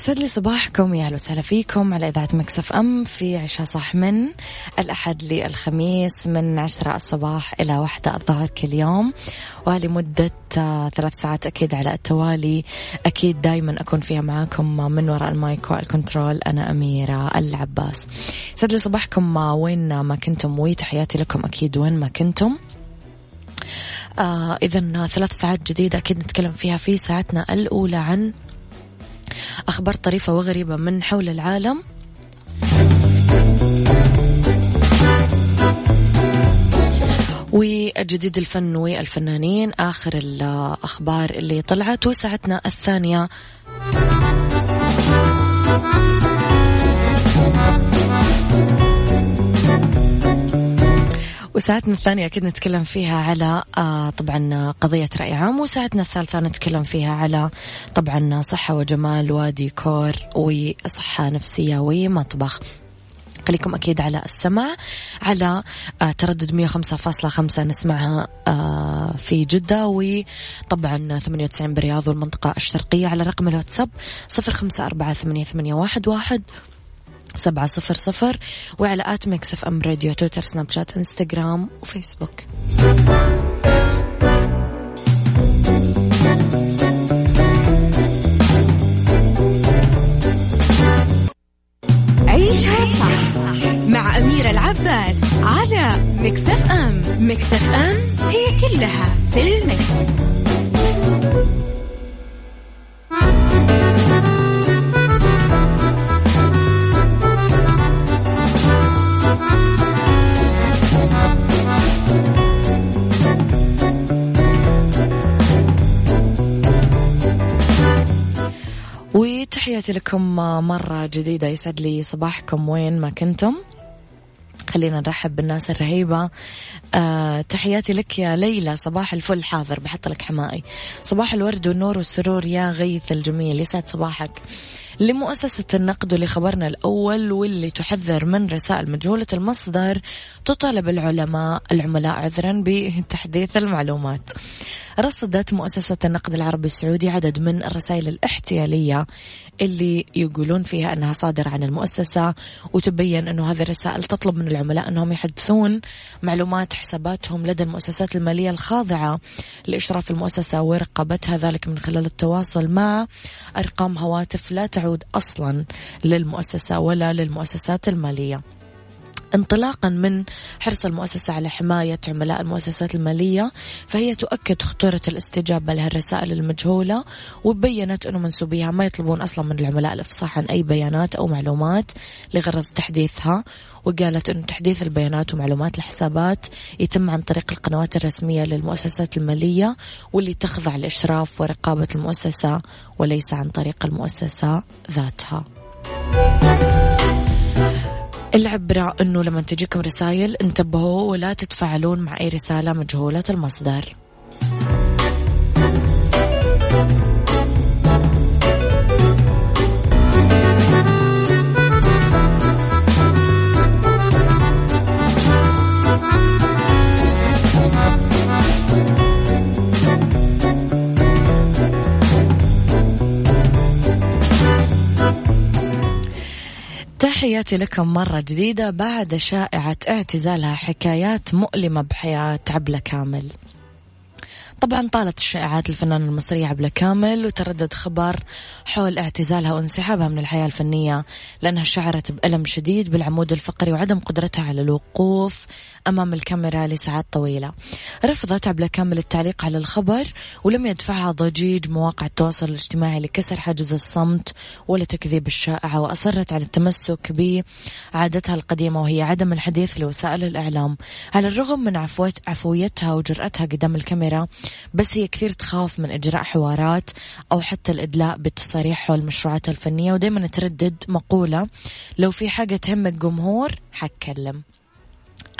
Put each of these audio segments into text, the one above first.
يسعد لي صباحكم يا أهلا وسهلا فيكم على إذاعة ميكس إف إم في عيشها صح من الأحد للخميس من عشرة الصباح إلى واحدة الظهر كل يوم. ولمده آه، ثلاث ساعات أكيد على التوالي. أكيد دائما أكون فيها معاكم من وراء ال mic وال control أنا أميرة العباس. يسعد لي صباحكم وين ما كنتم وتحياتي لكم أكيد وين ما كنتم. آه إذا ثلاث ساعات جديدة أكيد نتكلم فيها في ساعتنا الأولى عن أخبار طريفة وغريبة من حول العالم. وجديد الفن والفنانين آخر الأخبار اللي طلعت وساعتنا الثانية. وساعتنا الثانية أكيد نتكلم فيها على آه طبعا قضية رأي عام وساعتنا الثالثة نتكلم فيها على طبعا صحة وجمال وديكور وصحة نفسية ومطبخ. خليكم أكيد على السمع على آه تردد 105.5 نسمعها آه في جدة وطبعا 98 بالرياض والمنطقة الشرقية على رقم الواتساب 0548811700 سبعة صفر صفر وعلى at ميكس إف إم راديو تويتر سناب شات إنستغرام وفيسبوك عيشها صح مع أميرة العباس على ميكس إف إم ميكس إف إم هي كلها في الميكس. تحياتي لكم مرة جديدة يسعد لي صباحكم. وين ما كنتم. خلينا نرحب بالناس الرهيبة. أه تحياتي لك يا ليلى. صباح الفل. حاضر. بحط لك حمائي. صباح الورد والنور والسرور يا غيث الجميل. يسعد صباحك. لمؤسسة النقد ولخبرنا الأول واللي تحذر من رسائل مجهولة المصدر تطالب العلماء العملاء عذرا بتحديث المعلومات. رصدت مؤسسة النقد العربي السعودي عدد من الرسائل الاحتيالية اللي يقولون فيها أنها صادرة عن المؤسسة وتبين أنه هذه الرسائل تطلب من العملاء أنهم يحدثون معلومات حساباتهم لدى المؤسسات المالية الخاضعة لإشراف المؤسسة ورقابتها ذلك من خلال التواصل مع أرقام هواتف لا تعود أصلا للمؤسسة ولا للمؤسسات المالية. انطلاقا من حرص المؤسسة على حماية عملاء المؤسسات المالية فهي تؤكد خطورة الاستجابة لهالرسائل المجهولة وبينت أنه منسوبيها ما يطلبون أصلا من العملاء الإفصاح عن أي بيانات أو معلومات لغرض تحديثها وقالت أنه تحديث البيانات ومعلومات الحسابات يتم عن طريق القنوات الرسمية للمؤسسات المالية واللي تخضع لإشراف ورقابة المؤسسة وليس عن طريق المؤسسة ذاتها. العبرة أنه لما تجيكم رسائل انتبهوا ولا تتفاعلون مع أي رسالة مجهولة المصدر. تحياتي لكم مرة جديدة بعد شائعة اعتزالها حكايات مؤلمة بحياة عبلة كامل. طبعا طالت الشائعات الفنانة المصرية عبلة كامل وتردد خبر حول اعتزالها وانسحابها من الحياة الفنية لأنها شعرت بألم شديد بالعمود الفقري وعدم قدرتها على الوقوف أمام الكاميرا لساعات طويلة. رفضت عبلة كامل التعليق على الخبر ولم يدفعها ضجيج مواقع التواصل الاجتماعي لكسر حاجز الصمت ولا تكذيب الشائعة وأصرت على التمسك بعادتها القديمة وهي عدم الحديث لوسائل الإعلام. على الرغم من عفويتها وجرأتها قدام الكاميرا بس هي كثير تخاف من إجراء حوارات أو حتى الإدلاء بالتصاريح حول مشروعاتها الفنية ودايما تردد مقولة. لو في حاجة تهم الجمهور حتكلم.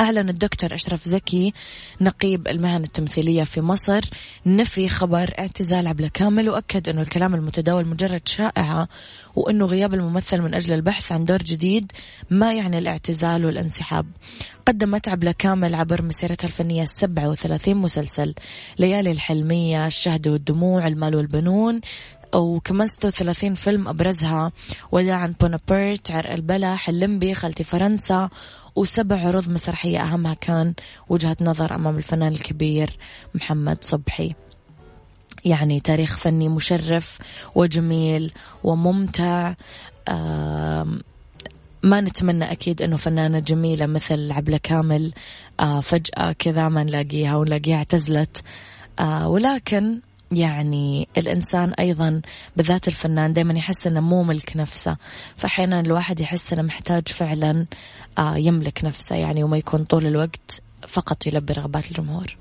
أعلن الدكتور أشرف زكي نقيب المهن التمثيلية في مصر نفي خبر اعتزال عبلة كامل وأكد أنه الكلام المتداول مجرد شائعة وأنه غياب الممثل من أجل البحث عن دور جديد ما يعني الاعتزال والانسحاب. قدمت عبلة كامل عبر مسيرتها الفنية 37 مسلسل ليالي الحلمية الشهد والدموع المال والبنون وكمان 36 فيلم أبرزها. وداعا بونابرت عرق البلح اللمبي خالتي فرنسا وسبع عروض مسرحية أهمها كان وجهة نظر أمام الفنان الكبير محمد صبحي. يعني تاريخ فني مشرف وجميل وممتع. ما نتمنى أكيد أنه فنانة جميلة مثل عبلة كامل آه، فجأة كذا ما نلاقيها ونلاقيها اعتزلت. آه، ولكن يعني الإنسان أيضا بالذات الفنان دايما يحس أنه مو ملك نفسه. فأحيانا الواحد يحس أنه محتاج فعلا آه، يملك نفسه يعني وما يكون طول الوقت فقط يلبي رغبات الجمهور.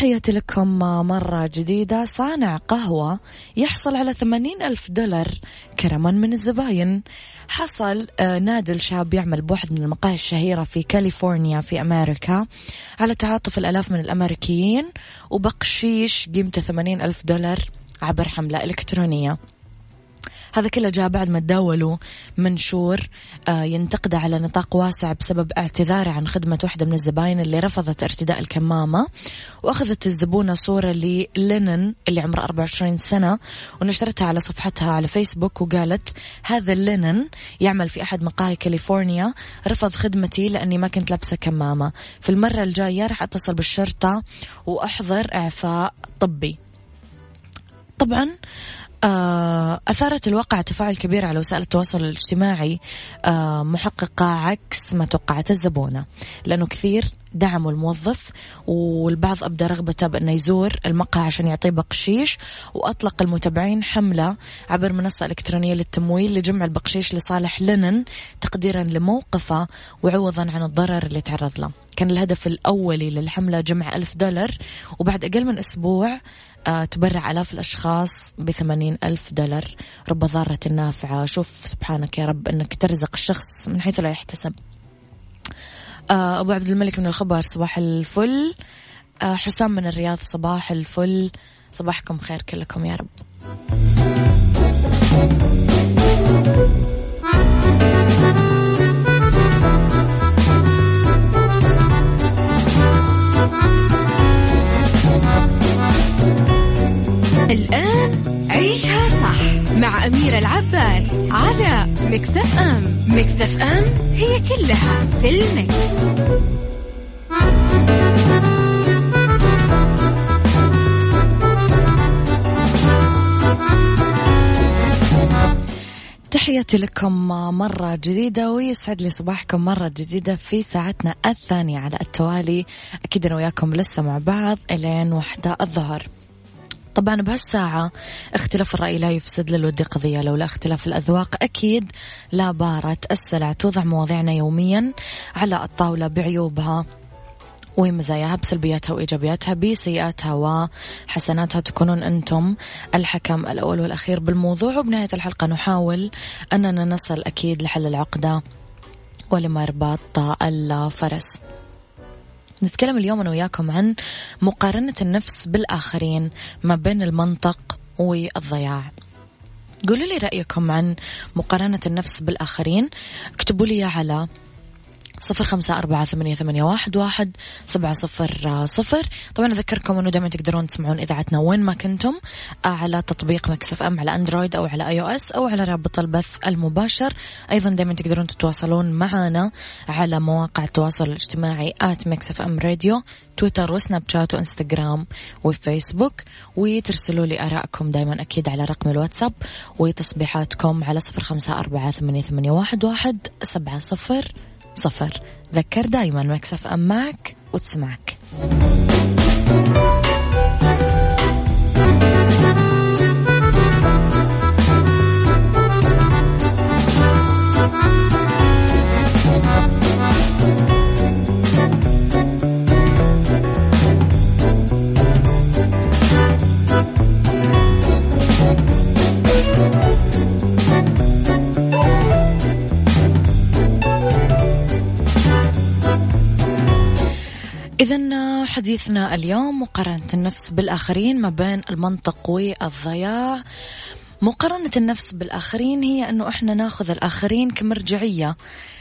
تحياتي لكم مرة جديدة. صانع قهوة يحصل على ثمانين ألف دولار كرما من الزباين. حصل آه، نادل شاب يعمل بواحد من المقاهي الشهيرة في كاليفورنيا في أمريكا على تعاطف الألاف من الأمريكيين وبقشيش قيمته ثمانين ألف دولار عبر حملة إلكترونية. هذا كله جاء بعد ما تداولوا منشور آه، ينتقد على نطاق واسع بسبب اعتذاره عن خدمة واحدة من الزباين اللي رفضت ارتداء الكمامة. وأخذت الزبونة صورة للينن اللي عمره 24 سنة ونشرتها على صفحتها على فيسبوك وقالت هذا اللينن يعمل في أحد مقاهي كاليفورنيا رفض خدمتي لأني ما كنت لابسة كمامة. في المرة الجاية راح أتصل بالشرطة وأحضر إعفاء طبي. طبعا أثارت الواقع تفاعل كبير على وسائل التواصل الاجتماعي. آه، محققة عكس ما توقعت الزبونة. لأنه كثير دعموا الموظف والبعض أبدى رغبته بأنه يزور المقهى عشان يعطيه بقشيش وأطلق المتابعين حملة عبر منصة إلكترونية للتمويل لجمع البقشيش لصالح لينن تقديرا لموقفه وعوضا عن الضرر اللي تعرض له. كان الهدف الأولي للحملة جمع ألف دولار وبعد أقل من أسبوع آه، تبرع آلاف الأشخاص بثمانين ألف دولار. رب ضارة نافعة. شوف سبحانك يا رب أنك ترزق الشخص من حيث لا يحتسب. أبو عبد الملك من الخبر صباح الفل. آه، حسام من الرياض صباح الفل. صباحكم خير كلكم يا رب. الآن مع أميرة العباس على مكتف أم. مكتف أم هي كلها في المكس. تحياتي لكم مرة جديدة ويسعد لي صباحكم مرة جديدة في ساعتنا الثانية على التوالي. أكيد أنا وياكم لسه مع بعض إلين وحدة الظهر. طبعا بهالساعة اختلاف الرأي لا يفسد للود قضية لولا اختلاف الأذواق أكيد لا بارة السلع. توضع مواضيعنا يوميا على الطاولة بعيوبها ومزاياها بسلبياتها وإيجابياتها بسيئاتها وحسناتها. تكونون أنتم الحكم الأول والأخير بالموضوع. وبنهاية الحلقة نحاول أننا نصل أكيد لحل العقدة ولمرباط الفرس. نتكلم اليوم أنا وياكم عن مقارنة النفس بالآخرين ما بين المنطق والضياع. قولوا لي رأيكم عن مقارنة النفس بالآخرين. اكتبوا لي على صفر خمسة أربعة ثمانية, ثمانية واحد, واحد سبعة صفر صفر. طبعا أذكركم أنه دائما تقدرون تسمعون إذاعتنا وين ما كنتم على تطبيق ميكس إف إم على أندرويد أو على آي أو إس أو على رابط البث المباشر. أيضا دائما تقدرون تتواصلون معنا على مواقع التواصل الاجتماعي at ميكس إف إم راديو تويتر وسناب شات وإنستغرام وفيسبوك. وترسلوا لي آرائكم دائما أكيد على رقم الواتساب وتصبيحاتكم على صفر خمسة أربعة ثمانية, ثمانية واحد, واحد سبعة صفر. صفر. ذكر دايما ميكس إف إم معك وتسمعك. إذا حديثنا اليوم مقارنة النفس بالآخرين ما بين المنطق والضياع. مقارنة النفس بالآخرين هي أنه إحنا ناخذ الآخرين كمرجعية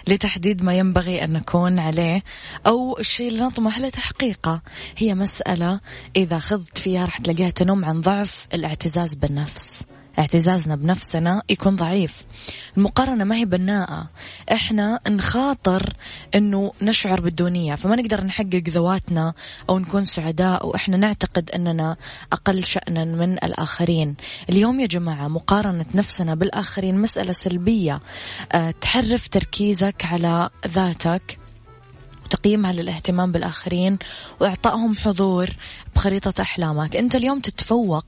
لتحديد ما ينبغي أن نكون عليه أو الشيء اللي نطمح لتحقيقه هي مسألة إذا خضت فيها رح تلاقيها تنم عن ضعف الاعتزاز بالنفس. اعتزازنا بنفسنا يكون ضعيف. المقارنة ما هي بناءة. إحنا نخاطر إنه نشعر بالدونية. فما نقدر نحقق ذواتنا أو نكون سعداء وإحنا نعتقد إننا أقل شأنا من الآخرين. اليوم يا جماعة مقارنة نفسنا بالآخرين مسألة سلبية. أه تحرف تركيزك على ذاتك. وتقييمها للاهتمام بالآخرين وإعطائهم حضور بخريطة أحلامك. أنت اليوم تتفوق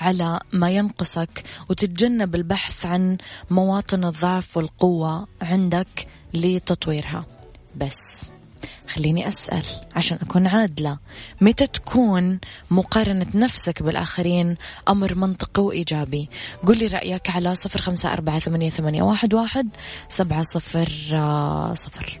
على ما ينقصك وتتجنب البحث عن مواطن الضعف والقوة عندك لتطويرها. بس خليني أسأل عشان أكون عادلة متى تكون مقارنة نفسك بالآخرين أمر منطقي وإيجابي؟ قل لي رأيك على صفر خمسة أربعة ثمانية, واحد, واحد سبعة صفر صفر.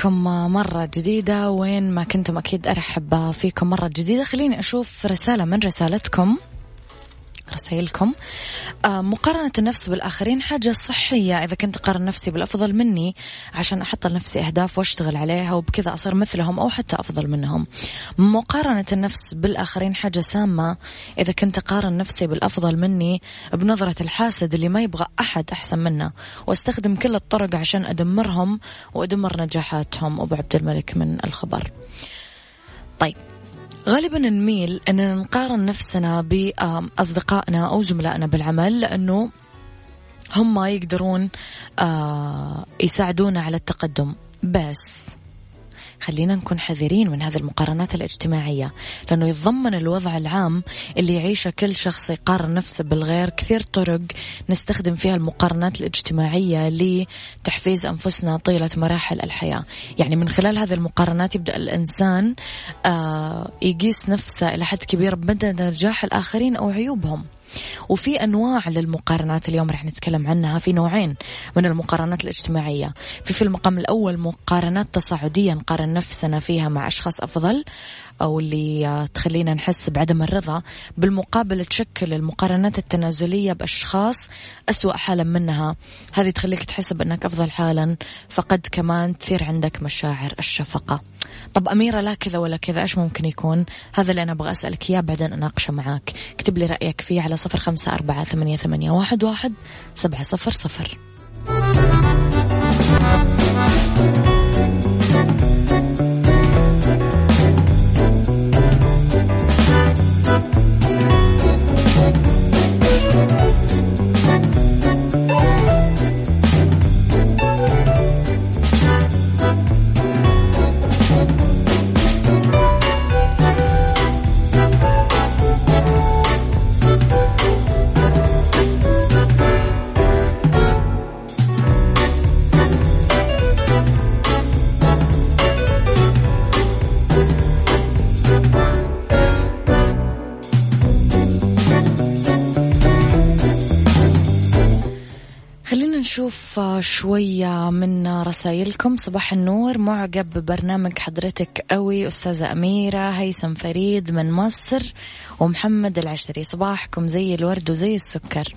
لكم مرة جديدة. وين ما كنتم أكيد أرحب فيكم مرة جديدة. خليني أشوف رسالة من رسالتكم. رسائلكم. آه، مقارنة النفس بالآخرين حاجة صحية. إذا كنت أقارن نفسي بالأفضل مني عشان أحط لنفسي أهداف وأشتغل عليها وبكذا أصير مثلهم أو حتى أفضل منهم. مقارنة النفس بالآخرين حاجة سامة. إذا كنت أقارن نفسي بالأفضل مني بنظرة الحاسد اللي ما يبغى أحد أحسن منه وأستخدم كل الطرق عشان أدمرهم وأدمر نجاحاتهم. أبو عبد الملك من الخبر. طيب غالبا نميل أننا نقارن نفسنا بأصدقائنا أو زملائنا بالعمل لأنه هم يقدرون آه، يساعدونا على التقدم. بس خلينا نكون حذرين من هذه المقارنات الاجتماعية لأنه يتضمن الوضع العام اللي يعيشه كل شخص يقارن نفسه بالغير كثير طرق نستخدم فيها المقارنات الاجتماعية لتحفيز أنفسنا طيلة مراحل الحياة. يعني من خلال هذه المقارنات يبدأ الإنسان آه، يقيس نفسه إلى حد كبير بمدى نجاح الآخرين أو عيوبهم. وفي أنواع للمقارنات اليوم رح نتكلم عنها. في نوعين من المقارنات الاجتماعية. في في المقام الأول مقارنات تصاعدية نقارن نفسنا فيها مع أشخاص أفضل. أو اللي تخلينا نحس بعدم الرضا بالمقابل تشكل المقارنات التنازلية بأشخاص أسوأ حالا منها. هذه تخليك تحس بأنك أفضل حالا فقد كمان تثير عندك مشاعر الشفقة. طب أميرة لا كذا ولا كذا إيش ممكن يكون؟ هذا اللي أنا أبغى أسألك إياه بعدين أناقشه معاك. اكتب لي رأيك فيه على صفر خمسة أربعة ثمانية, ثمانية واحد, واحد سبعة صفر صفر. شوية من رسائلكم. صباح النور. معجب ببرنامج حضرتك قوي أستاذة أميرة هيثم فريد من مصر ومحمد العشري. صباحكم زي الورد وزي السكر.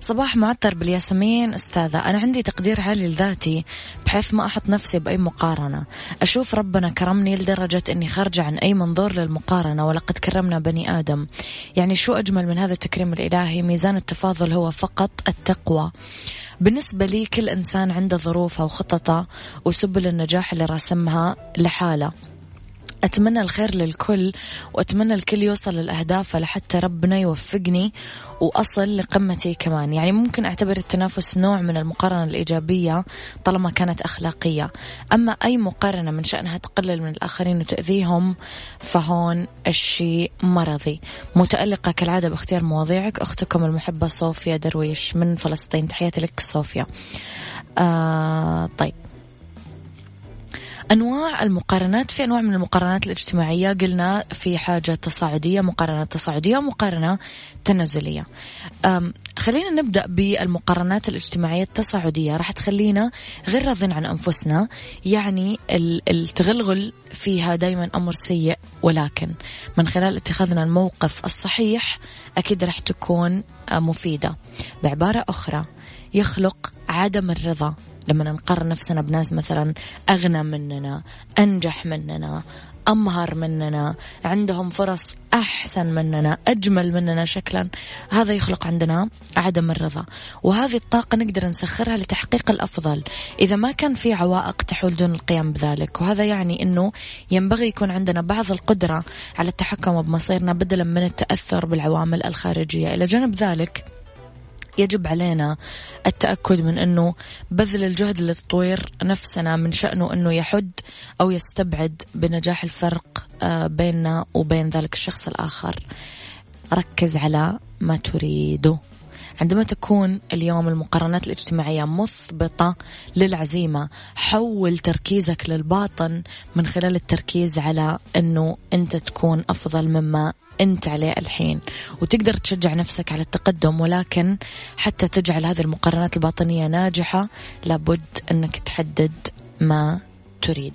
صباح معطر بالياسمين. أستاذة أنا عندي تقدير عالي لذاتي بحيث ما أحط نفسي بأي مقارنة. أشوف ربنا كرمني لدرجة أني خارجة عن أي منظور للمقارنة ولقد كرمنا بني آدم. يعني شو أجمل من هذا التكريم الإلهي؟ ميزان التفاضل هو فقط التقوى. بالنسبة لي كل إنسان عنده ظروفه وخططه وسبل النجاح اللي راسمها لحالة. أتمنى الخير للكل وأتمنى الكل يوصل لأهدافه لحتى ربنا يوفقني وأصل لقمتي كمان. يعني ممكن أعتبر التنافس نوع من المقارنة الإيجابية طالما كانت أخلاقية. أما أي مقارنة من شأنها تقلل من الآخرين وتأذيهم فهون الشيء مرضي. متألقة كالعادة باختيار مواضيعك. أختكم المحبة صوفيا درويش من فلسطين. تحياتي لك صوفيا. آه طيب. أنواع المقارنات في أنواع من المقارنات الاجتماعية قلنا في حاجة تصاعدية مقارنة تصاعدية ومقارنة تنازلية خلينا نبدأ بالمقارنات الاجتماعية التصاعدية. راح تخلينا غير راضين عن أنفسنا يعني التغلغل فيها دايما أمر سيء ولكن من خلال اتخاذنا الموقف الصحيح أكيد راح تكون مفيدة. بعبارة أخرى يخلق عدم الرضا. لما نقارن نفسنا بناس مثلا أغنى مننا أنجح مننا أمهر مننا عندهم فرص أحسن مننا أجمل مننا شكلا هذا يخلق عندنا عدم الرضا. وهذه الطاقة نقدر نسخرها لتحقيق الأفضل. إذا ما كان في عوائق تحول دون القيام بذلك وهذا يعني أنه ينبغي يكون عندنا بعض القدرة على التحكم بمصيرنا بدلا من التأثر بالعوامل الخارجية. إلى جانب ذلك يجب علينا التأكد من أنه بذل الجهد لتطوير نفسنا من شأنه أنه يحد أو يستبعد بنجاح الفرق آه، بيننا وبين ذلك الشخص الآخر. ركز على ما تريده عندما تكون اليوم المقارنات الاجتماعية مثبطة للعزيمة حول تركيزك للباطن من خلال التركيز على أنه أنت تكون أفضل مما أنت عليه الحين. وتقدر تشجع نفسك على التقدم ولكن حتى تجعل هذه المقارنات الباطنية ناجحة لابد أنك تحدد ما تريد.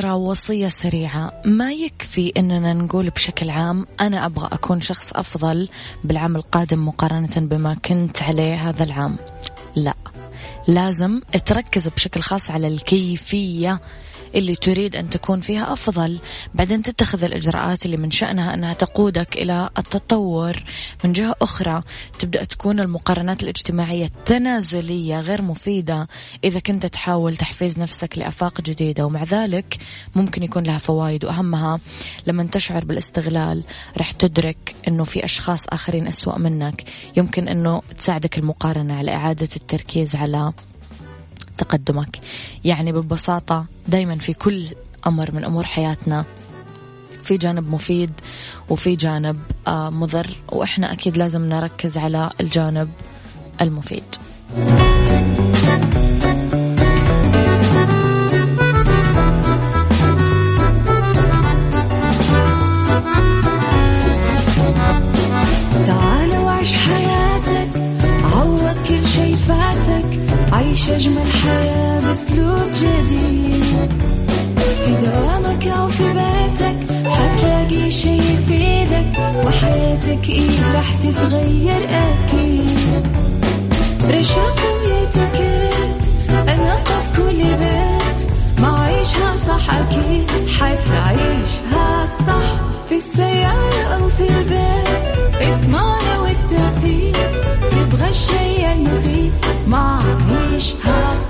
الأخيرة وصية سريعة. ما يكفي أننا نقول بشكل عام أنا أبغى أكون شخص أفضل بالعام القادم مقارنة بما كنت عليه هذا العام. لا. لازم تركز بشكل خاص على الكيفية اللي تريد أن تكون فيها أفضل. بعدين تتخذ الإجراءات اللي من شأنها أنها تقودك إلى التطور. من جهة أخرى تبدأ تكون المقارنات الاجتماعية التنازلية غير مفيدة. إذا كنت تحاول تحفيز نفسك لأفاق جديدة ومع ذلك ممكن يكون لها فوائد. وأهمها لما تشعر بالاستغلال رح تدرك أنه في أشخاص آخرين أسوأ منك. يمكن أنه تساعدك المقارنة على إعادة التركيز على تقدمك. يعني ببساطة دايما في كل أمر من أمور حياتنا في جانب مفيد وفي جانب آه، مضر وإحنا أكيد لازم نركز على الجانب المفيد. وحياتك إيه راح تتغير أكيد رشاق ويتكت أنا قف كل بيت ما عيشها صح أكيد حتعيشها صح. في السيارة أو في البيت اسمعنا والتوفيق تبغى الشيء المفيد ما عيشها صح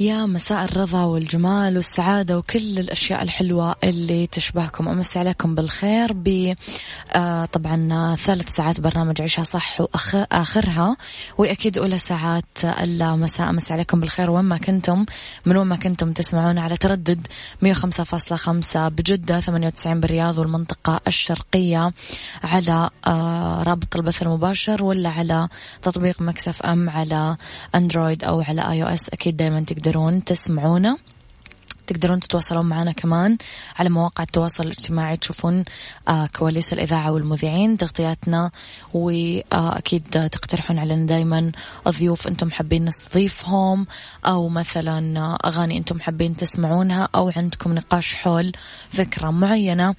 يا مساء الرضا والجمال والسعادة وكل الأشياء الحلوة اللي تشبهكم. أمس عليكم بالخير ب آه طبعا ثلاث ساعات برنامج عيشها صح وآخرها وأكيد أولى ساعات المساء أمس عليكم بالخير. وين ما كنتم من وين ما كنتم تسمعون على تردد 105.5 بجدة 98 بالرياض والمنطقة الشرقية على آه رابط البث المباشر ولا على تطبيق ميكس إف إم على أندرويد أو على آي أو إس أكيد دايما تقدر تقدرون تسمعونا. تقدرون تتواصلون معنا كمان على مواقع التواصل الاجتماعي. تشوفون آه كواليس الإذاعة والمذيعين تغطياتنا وأكيد تقترحون علينا دايما ضيوف أنتم حابين نستضيفهم أو مثلا أغاني أنتم حابين تسمعونها أو عندكم نقاش حول فكرة معينة.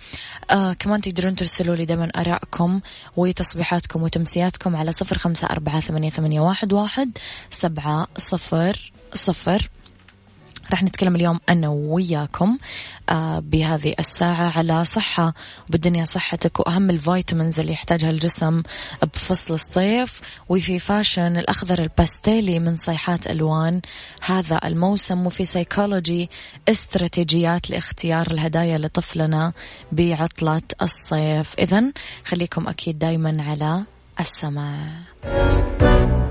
آه كمان تقدرون ترسلوا لي دايما آرائكم وتصبيحاتكم وتمسياتكم على صفر خمسة أربعة ثمانية واحد سبعة صفر صفر. راح نتكلم اليوم أنا وياكم آه بهذه الساعة على صحة وبالدنيا صحتك وأهم ال vitamins اللي يحتاجها الجسم بفصل الصيف. وفي fashion الأخضر الباستيلي من صيحات ألوان. هذا الموسم وفي سيكولوجي استراتيجيات لاختيار الهدايا لطفلنا بعطلة الصيف. إذا خليكم أكيد دايما على السماع.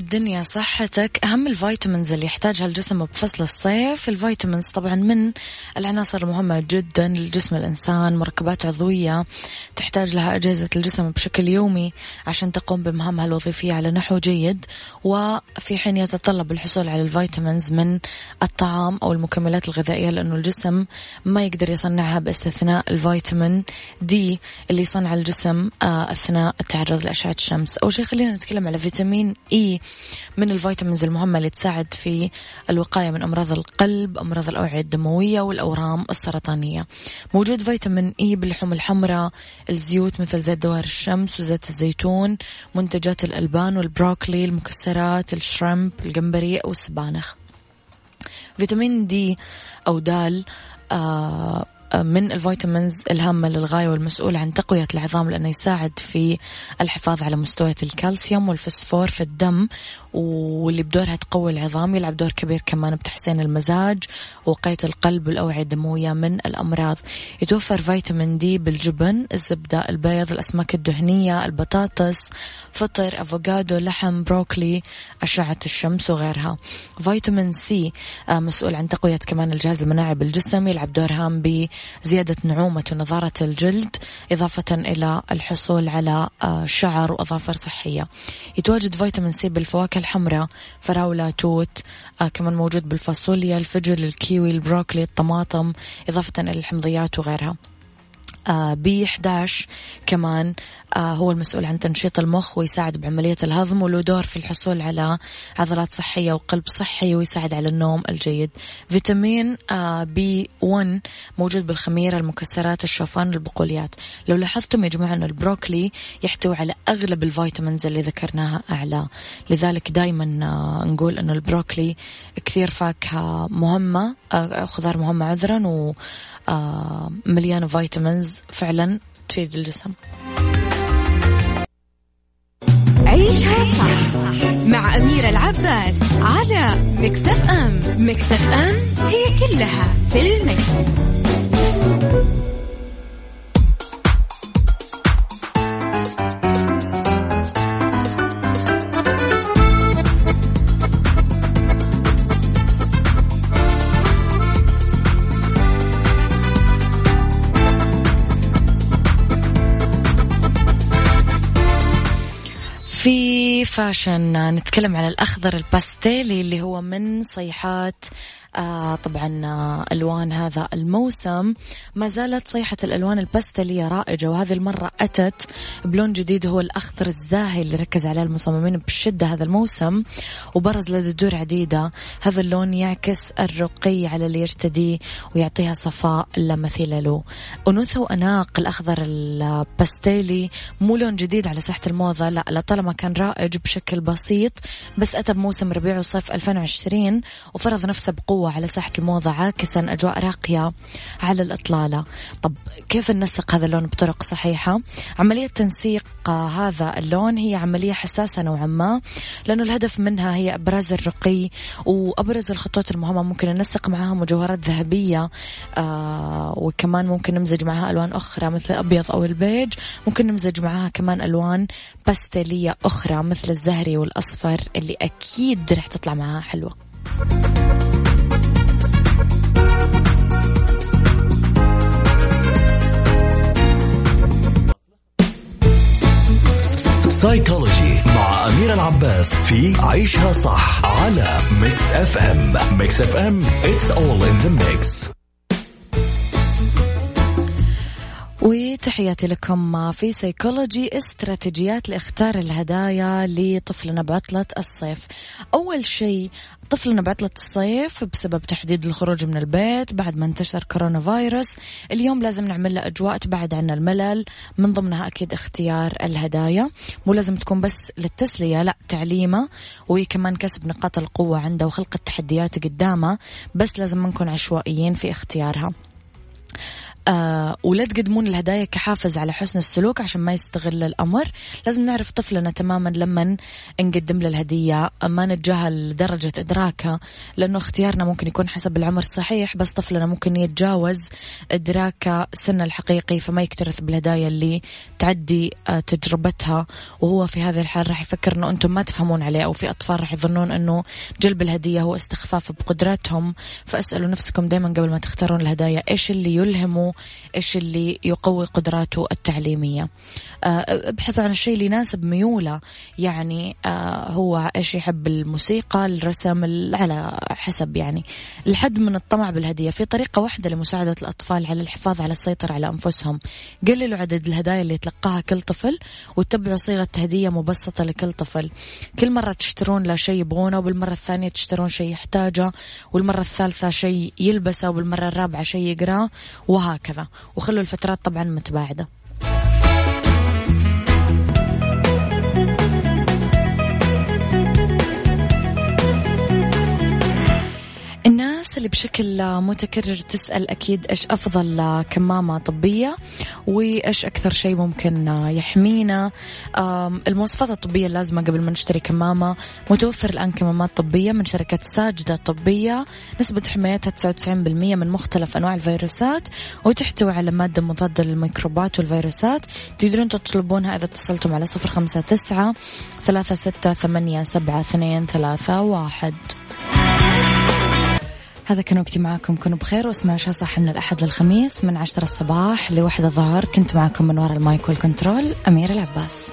بالدنيا صحتك. أهم ال vitamins اللي يحتاجها الجسم بفصل الصيف. ال vitamins طبعا من العناصر المهمة جدا لجسم الإنسان مركبات عضوية تحتاج لها أجهزة الجسم بشكل يومي عشان تقوم بمهامها الوظيفية على نحو جيد. وفي حين يتطلب الحصول على ال vitamins من الطعام أو المكملات الغذائية لأنه الجسم ما يقدر يصنعها باستثناء الفيتامين D اللي يصنع الجسم آه، أثناء التعرض لأشعة الشمس. أول شيء خلينا نتكلم على فيتامين A. من ال vitamins المهمة اللي تساعد في الوقاية من أمراض القلب أمراض الأوعية الدموية والأورام السرطانية. موجود فيتامين E باللحوم الحمراء الزيوت مثل زيت دوار الشمس وزيت الزيتون منتجات الألبان والبروكلي المكسرات ال shrimp الجمبري والسبانخ فيتامين D أو دال آه من ال vitamins الهامة للغاية والمسؤول عن تقوية العظام لأنه يساعد في الحفاظ على مستويات الكالسيوم والفسفور في الدم واللي بدورها تقوي العظام يلعب دور كبير كمان بتحسين المزاج وقاية القلب والأوعية الدموية من الأمراض. يتوفر فيتامين D بالجبن الزبدة البيض الأسماك الدهنية البطاطس فطر أفوكادو لحم بروكلي أشعة الشمس وغيرها. فيتامين C آه، مسؤول عن تقوية كمان الجهاز المناعي بالجسم يلعب دور هام بزيادة نعومة ونضارة الجلد إضافة إلى الحصول على آه، شعر وأظافر صحية. يتواجد فيتامين C بالفواكه الحمراء فراولة توت آه كمان موجود بالفاصوليا الفجل الكيوي البروكلي الطماطم إضافة إلى الحمضيات وغيرها. B 11 كمان آه هو المسؤول عن تنشيط المخ ويساعد بعملية الهضم وله دور في الحصول على عضلات صحية وقلب صحي ويساعد على النوم الجيد. فيتامين آه B 1 موجود بالخميرة المكسرات الشوفان البقوليات. لو لاحظتم يا جماعة أن البروكلي يحتوي على أغلب ال vitamins اللي ذكرناها أعلى. لذلك دايما آه نقول أنه البروكلي كثير فاكهة مهمة آه خضار مهمة عذرا و آه مليانة vitamins فعلا تفيد الجسم عيشها صح مع أميرة العباس على مكتف أم مكتف أم هي كلها في المكس. في fashion. نتكلم على الأخضر الباستيلي اللي هو من صيحات آه طبعا آه ألوان هذا الموسم. ما زالت صيحة الألوان البستلية رائجة وهذه المرة أتت بلون جديد هو الأخضر الزاهي اللي ركز عليه المصممين بشدة هذا الموسم وبرز لدى دور عديدة. هذا اللون يعكس الرقي على اللي يرتديه ويعطيها صفاء لا مثيل له. أنوثة وأناق الأخضر البستيلي مو لون جديد على ساحة الموضة لا لطالما كان رائج بشكل بسيط بس أتى بموسم ربيع وصيف 2020 وفرض نفسه بقوة بقوة على ساحة الموضة عاكسا أجواء راقية على الإطلالة. طب كيف ننسق هذا اللون بطرق صحيحة؟ عملية تنسيق هذا اللون هي عملية حساسة نوعا ما لأنه الهدف منها هي إبراز الرقي وأبرز الخطوط المهمة ممكن ننسق معها مجوهرات ذهبية آه وكمان ممكن نمزج معها ألوان أخرى مثل الأبيض أو البيج. ممكن نمزج معها كمان ألوان باستيلية أخرى مثل الزهري والأصفر اللي أكيد رح تطلع معها حلوة. سايكولوجي مع أمير العباس في عيشها صح على Mix FM Mix FM it's all in the mix. وتحياتي لكم في سيكولوجي استراتيجيات لاختار الهدايا لطفلنا بعطلة الصيف. أول شيء طفلنا بعطلة الصيف بسبب تحديد الخروج من البيت بعد ما انتشر كورونا فيروس. اليوم لازم نعمل له أجواء تبعد عنا الملل. من ضمنها أكيد اختيار الهدايا. مو لازم تكون بس للتسلية لا تعليمه وكمان كسب نقاط القوة عنده وخلق التحديات قدامه. بس لازم نكون عشوائيين في اختيارها. آه ولا تقدمون الهدايا كحافز على حسن السلوك عشان ما يستغل الأمر. لازم نعرف طفلنا تماما لما نقدم له الهدية ما نتجاهل درجة إدراكها لأنه اختيارنا ممكن يكون حسب العمر صحيح بس طفلنا ممكن يتجاوز إدراك سنه الحقيقي فما يكترث بالهدايا اللي تعدي آه تجربتها. وهو في هذه الحال راح يفكر أنه أنتم ما تفهمون عليه أو في أطفال راح يظنون أنه جلب الهدية هو استخفاف بقدراتهم. فأسألوا نفسكم دائما قبل ما تختارون الهدايا إيش اللي إيش اللي يقوي قدراته التعليمية. آه، ابحث عن الشيء اللي يناسب ميوله. يعني آه، هو إيش يحب الموسيقى الرسم على حسب يعني. الحد من الطمع بالهدية. في طريقة واحدة لمساعدة الأطفال على الحفاظ على السيطرة على أنفسهم. قللوا عدد الهدايا اللي يتلقاها كل طفل واتبعوا صيغة هدية مبسطة لكل طفل. كل مرة تشترون له شيء يبغونه وبالمرة الثانية تشترون شيء يحتاجه والمرة الثالثة شيء يلبسه وبالمرة الرابعة شيء يقراه. وهكذا. وخلوا الفترات طبعا متباعدة. اللي بشكل متكرر تسأل أكيد إيش أفضل كمامة طبية وإيش أكثر شيء ممكن يحمينا. المواصفات الطبية اللازمة قبل ما نشتري كمامة. متوفر الآن كمامات طبية من شركة ساجدة طبية. نسبة حمايتها 99% من مختلف أنواع الفيروسات وتحتوي على مادة مضادة للميكروبات والفيروسات. تقدرون تطلبونها إذا اتصلتم على صفر خمسة تسعة ثلاثة ستة ثمانية سبعة اثنين ثلاثة واحد. هذا كان وقتي معاكم. كونوا بخير واسمعوا شو صح من الأحد للخميس من عشرة الصباح لوحدة الظهر. كنت معاكم من وراء المايك والكنترول أميرة العباس.